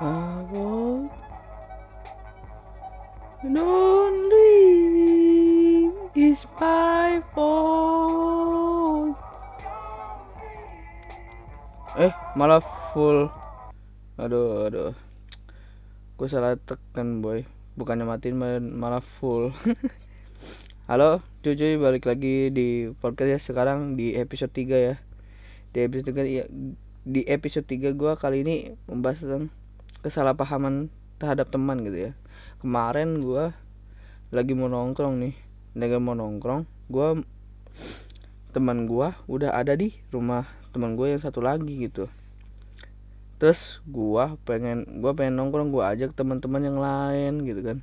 Don't leave is my fault. Eh, malah full. Aduh, aduh. Gue salah tekan, boy. Bukannya matiin malah full. Halo, cuy, balik lagi di podcast ya sekarang di episode 3 ya. Di episode 3 ya, di episode 3 gue kali ini membahas tentang kesalahpahaman terhadap teman gitu ya. Kemarin gue lagi mau nongkrong nih lagi mau nongkrong gue teman gue udah ada di rumah teman gue yang satu lagi gitu. Terus gue pengen gue pengen nongkrong gue ajak teman-teman yang lain gitu kan.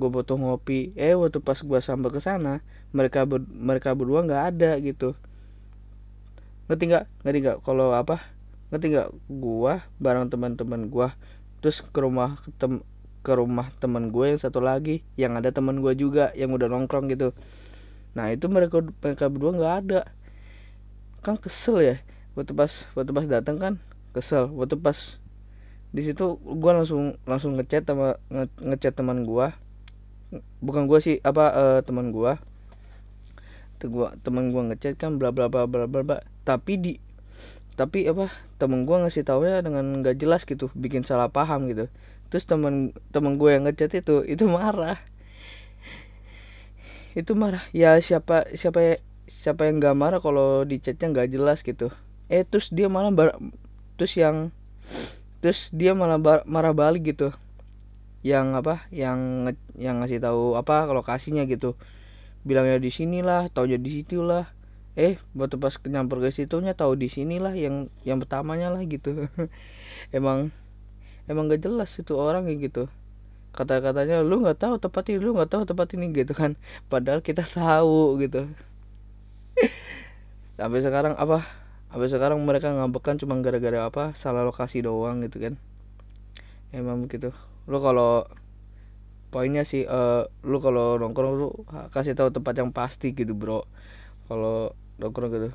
Gue butuh ngopi. Eh waktu pas gue sampai ke sana mereka ber, mereka berdua nggak ada gitu. Ngerti nggak? Ngerti nggak? Kalau apa? Ngerti nggak? Gue bareng teman-teman gue terus ke rumah tem ke rumah teman gue yang satu lagi yang ada teman gue juga yang udah nongkrong gitu. Nah itu mereka mereka berdua nggak ada. Kan kesel ya waktu pas waktu pas datang kan kesel. Waktu pas di situ gue langsung langsung ngechat sama nge ngechat teman gue. Bukan gue sih apa uh, teman gue. Teman gue ngechat kan bla bla bla bla bla. Tapi di tapi apa temen gue ngasih tau ya dengan nggak jelas gitu bikin salah paham gitu. Terus temen temen gue yang ngechat itu itu marah. Itu marah. Ya siapa siapa ya, siapa yang nggak marah kalau di chatnya nggak jelas gitu. Eh terus dia malah bar, terus yang terus dia malah bar, marah balik gitu. Yang apa yang yang ngasih tahu apa lokasinya gitu. Bilangnya di sinilah tau jadi situ lah eh waktu pas nyamper ke situnya tahu di sinilah yang yang pertamanya lah gitu. Emang emang gak jelas itu orang kayak gitu. Kata-katanya lu nggak tahu tempat ini lu nggak tahu tempat ini gitu kan. Padahal kita tahu gitu. Sampai sekarang apa sampai sekarang mereka ngabekan cuma gara-gara apa? Salah lokasi doang gitu kan. Emang begitu. Lu kalau poinnya sih uh, lu kalau nongkrong lu kasih tahu tempat yang pasti gitu bro. Kalau nongkrong gitu.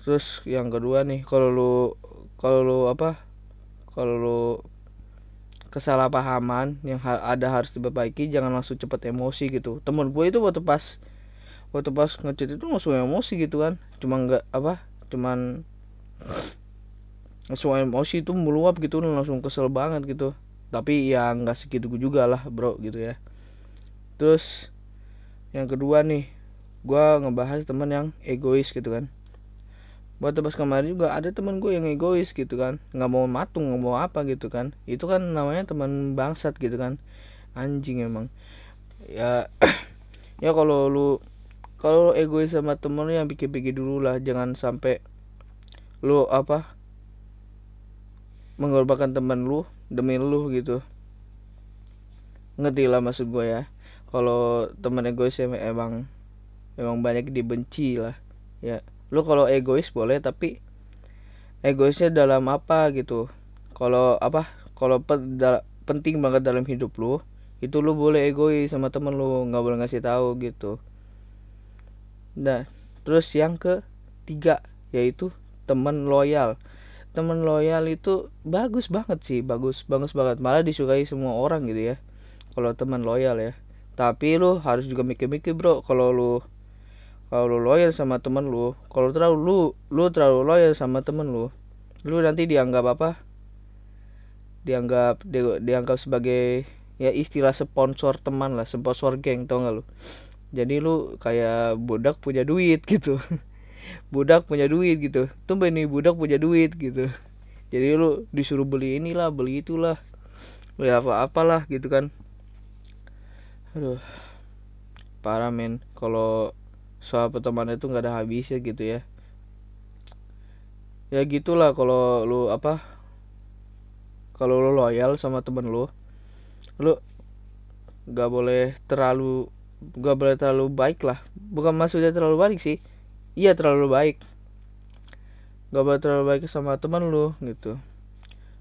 Terus yang kedua nih kalau lu kalau lu apa kalau lu kesalahpahaman yang ada harus diperbaiki jangan langsung cepet emosi gitu. Temen gue itu waktu pas waktu pas ngechat itu langsung emosi gitu kan. Cuma nggak apa cuman langsung emosi itu meluap gitu langsung kesel banget gitu. Tapi ya nggak segitu juga lah bro gitu ya. Terus yang kedua nih gue ngebahas temen yang egois gitu kan. Buat pas kemarin juga ada teman gue yang egois gitu kan. Nggak mau matung nggak mau apa gitu kan. Itu kan namanya teman bangsat gitu kan. Anjing emang. Ya ya kalau lu kalau egois sama temen lu yang pikir-pikir dulu lah. Jangan sampai lu apa mengorbankan teman lu demi lu gitu. Ngerti lah maksud gue ya. Kalau teman egois emang emang banyak dibenci lah ya. Lu kalau egois boleh tapi egoisnya dalam apa gitu? Kalau apa? Kalau pe penting banget dalam hidup lu itu lu boleh egois sama temen lu nggak boleh ngasih tahu gitu. Nah terus yang ketiga yaitu temen loyal. Temen loyal itu bagus banget sih bagus bagus banget. Malah disukai semua orang gitu ya kalau teman loyal ya. Tapi lu harus juga mikir-mikir bro. Kalau lu kalau lu loyal sama temen lu kalau terlalu lu lu terlalu loyal sama temen lu lu nanti dianggap apa? Dianggap di, dianggap sebagai ya istilah sponsor teman lah sponsor geng tau gak lu? Jadi lu kayak budak punya duit gitu. Budak punya duit gitu. Tumben nih budak punya duit gitu. Jadi lu disuruh beli inilah beli itulah. Beli apa apalah gitu kan. Aduh parah men. Kalau soal pertemanan itu nggak ada habisnya gitu ya. Ya gitulah kalau lu apa kalau lu loyal sama temen lu lu nggak boleh terlalu nggak boleh terlalu baik lah. Bukan maksudnya terlalu baik sih iya terlalu baik. Nggak boleh terlalu baik sama temen lu gitu.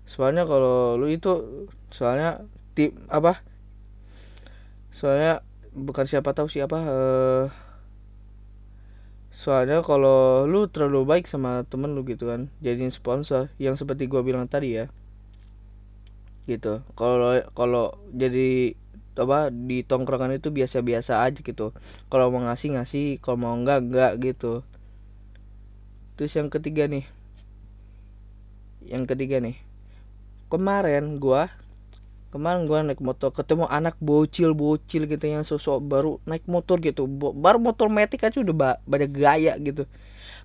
Soalnya kalau lu itu soalnya tip apa? Soalnya bukan siapa tahu siapa eh soalnya kalau lu terlalu baik sama temen lu gitu kan jadiin sponsor yang seperti gua bilang tadi ya. Gitu. Kalau kalau jadi apa di tongkrongan itu biasa-biasa aja gitu. Kalau mau ngasih ngasih kalau mau enggak enggak gitu. Terus yang ketiga nih. Yang ketiga nih. Kemarin gua kemarin gua naik motor ketemu anak bocil bocil gitu yang sosok baru naik motor gitu. Baru motor metik aja udah banyak gaya gitu.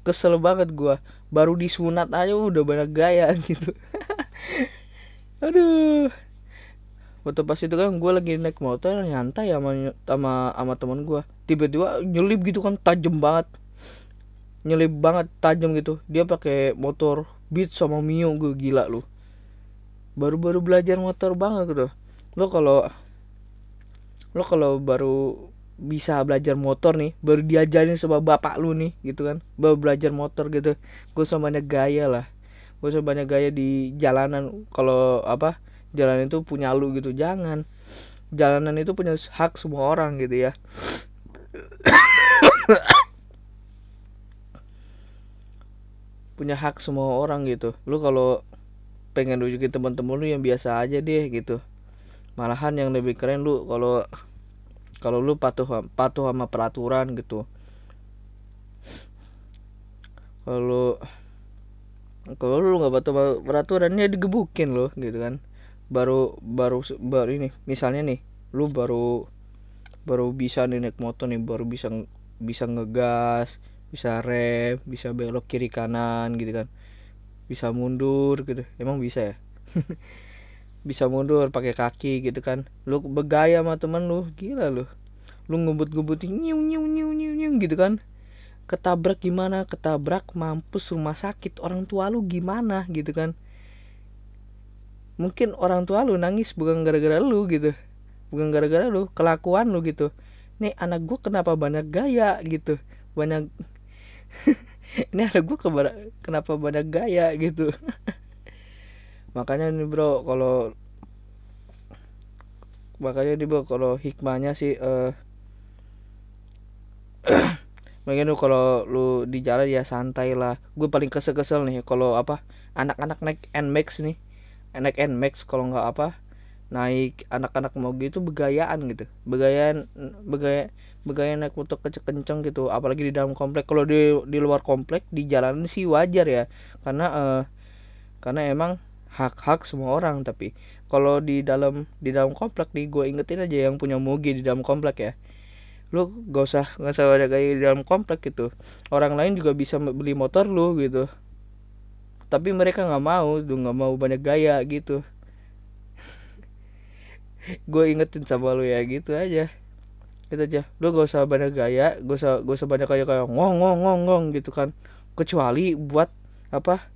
Kesel banget gua. Baru disunat aja udah banyak gaya gitu. Aduh. Waktu pas itu kan gue lagi naik motor nyantai sama sama sama teman gue tiba-tiba nyelip gitu kan tajam banget. Nyelip banget tajam gitu. Dia pakai motor beat sama mio gue gila lu baru-baru belajar motor banget gitu lo kalau lo kalau baru bisa belajar motor nih baru diajarin sama bapak lu nih gitu kan. Baru belajar motor gitu. Gue sama banyak gaya lah. Gue sama banyak gaya di jalanan. Kalau apa jalan itu punya lu gitu. Jangan. Jalanan itu punya hak semua orang gitu ya. Punya hak semua orang gitu. Lu kalau pengen nunjukin teman-teman lu yang biasa aja deh gitu. Malahan yang lebih keren lu kalau kalau lu patuh patuh sama peraturan gitu. Kalau kalau lu nggak patuh sama peraturannya digebukin lo gitu kan. Baru baru baru ini misalnya nih lu baru baru bisa nih naik motor nih baru bisa bisa ngegas bisa rem bisa belok kiri kanan gitu kan bisa mundur gitu. Emang bisa ya? Bisa mundur pakai kaki gitu kan. Lu bergaya sama temen lu gila lu. Lu ngebut-ngebutin nyiu nyiu nyiu nyiu nyiu gitu kan. Ketabrak gimana? Ketabrak mampus rumah sakit. Orang tua lu gimana gitu kan. Mungkin orang tua lu nangis bukan gara-gara lu gitu. Bukan gara-gara lu kelakuan lu gitu. Nih anak gua kenapa banyak gaya gitu? Banyak ini anak gua kenapa banyak gaya gitu? Makanya nih bro kalau makanya nih bro kalau hikmahnya sih uh, mungkin lu kalau lu di jalan ya santai lah. Gue paling kesel-kesel nih kalau apa anak-anak naik nmax nih. Naik nmax kalau nggak apa naik anak-anak mau gitu begayaan gitu. Begayaan begaya begaya naik motor kenceng gitu. Apalagi di dalam komplek. Kalau di di luar komplek di jalan sih wajar ya. Karena uh, karena emang hak-hak semua orang. Tapi kalau di dalam di dalam komplek nih gue ingetin aja yang punya moge di dalam komplek ya. Lu gak usah nggak usah ada kayak di dalam komplek gitu. Orang lain juga bisa beli motor lu gitu. Tapi mereka nggak mau tuh nggak mau banyak gaya gitu gue ingetin sama lu ya gitu aja. Gitu aja. Lu gak usah banyak gaya gak usah gak usah banyak kayak kayak ngong ngong ngong ngong gitu kan. Kecuali buat apa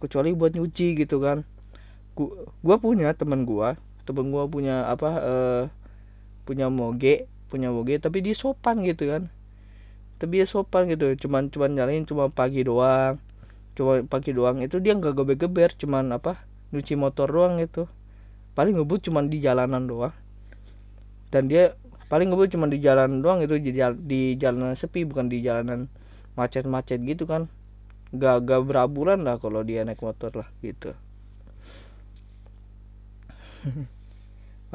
kecuali buat nyuci gitu kan. Gua, punya teman gua temen gua punya apa uh, punya moge punya moge tapi dia sopan gitu kan. Tapi dia sopan gitu. Cuman cuman nyalain cuma pagi doang. Cuma pagi doang itu dia nggak geber-geber cuman apa nyuci motor doang gitu paling ngebut cuman di jalanan doang. Dan dia paling ngebut cuman di jalan doang itu di, di jalanan sepi bukan di jalanan macet-macet gitu kan. Gak gak berabulan lah kalau dia naik motor lah gitu.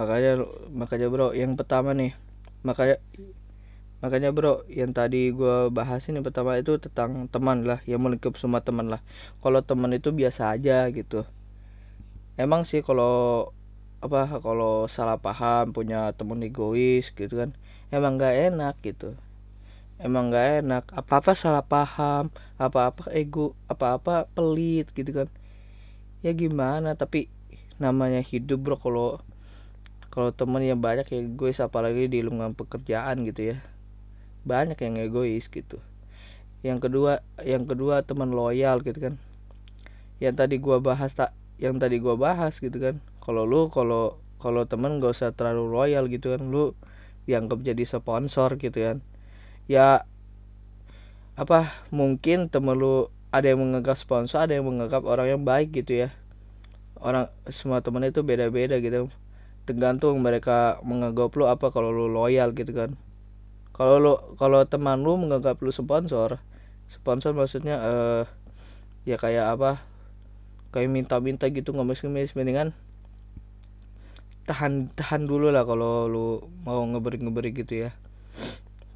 Makanya makanya bro yang pertama nih makanya makanya bro yang tadi gue bahas ini pertama itu tentang teman lah yang melingkup semua teman lah. Kalau teman itu biasa aja gitu. Emang sih kalau apa kalau salah paham punya temen egois gitu kan. Emang gak enak gitu. Emang gak enak. Apa apa salah paham apa apa ego apa apa pelit gitu kan. Ya gimana tapi namanya hidup bro kalau kalau temen yang banyak ya egois apalagi di lingkungan pekerjaan gitu ya. Banyak yang egois gitu. Yang kedua yang kedua teman loyal gitu kan. Yang tadi gua bahas tak yang tadi gua bahas gitu kan kalau lu kalau kalau temen gak usah terlalu loyal gitu kan lu dianggap jadi sponsor gitu kan. Ya apa mungkin temen lu ada yang menganggap sponsor ada yang menganggap orang yang baik gitu ya. Orang semua temen itu beda-beda gitu. Tergantung mereka menganggap lu apa kalau lu loyal gitu kan. Kalau lu kalau teman lu menganggap lu sponsor sponsor maksudnya eh uh, ya kayak apa kayak minta-minta gitu ngemis-ngemis mendingan tahan tahan dulu lah kalau lu mau ngeberi ngeberi gitu ya.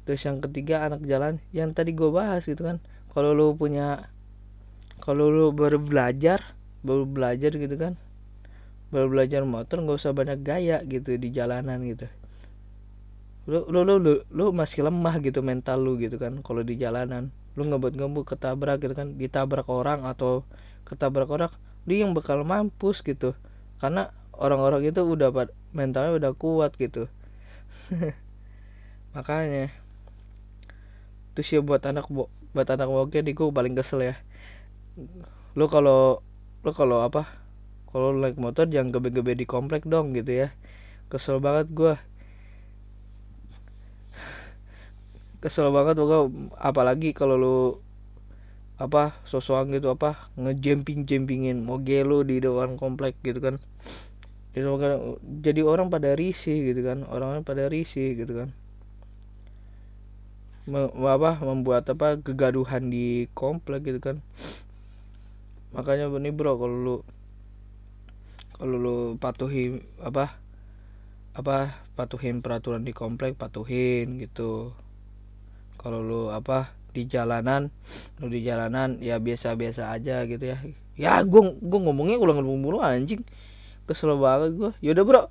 Terus yang ketiga anak jalan. Yang tadi gue bahas gitu kan. Kalau lu punya kalau lu baru belajar baru belajar gitu kan. Baru belajar motor nggak usah banyak gaya gitu di jalanan gitu. Lu lu lu lu, lu masih lemah gitu mental lu gitu kan kalau di jalanan. Lu ngebut ngebut ketabrak gitu kan. Ditabrak orang atau ketabrak orang dia yang bakal mampus gitu. Karena orang-orang itu udah mentalnya udah kuat gitu. Makanya terus ya buat anak buat anak boke diku paling kesel ya. Lu kalau lu kalau apa kalau naik motor jangan gebe-gebe di komplek dong gitu ya. Kesel banget gua. Kesel banget pokoknya apalagi kalau lu apa sosokan gitu apa ngejumping jumpingin moge lu di depan komplek gitu kan jadi, orang pada risih gitu kan. Orang pada risih gitu kan. Me, apa membuat apa kegaduhan di komplek gitu kan. Makanya nih bro kalau lu kalau lu patuhi apa apa patuhin peraturan di komplek patuhin gitu. Kalau lu apa di jalanan lu di jalanan ya biasa-biasa aja gitu ya. Ya gue gue ngomongnya ulang mulu anjing kesel banget gue yaudah bro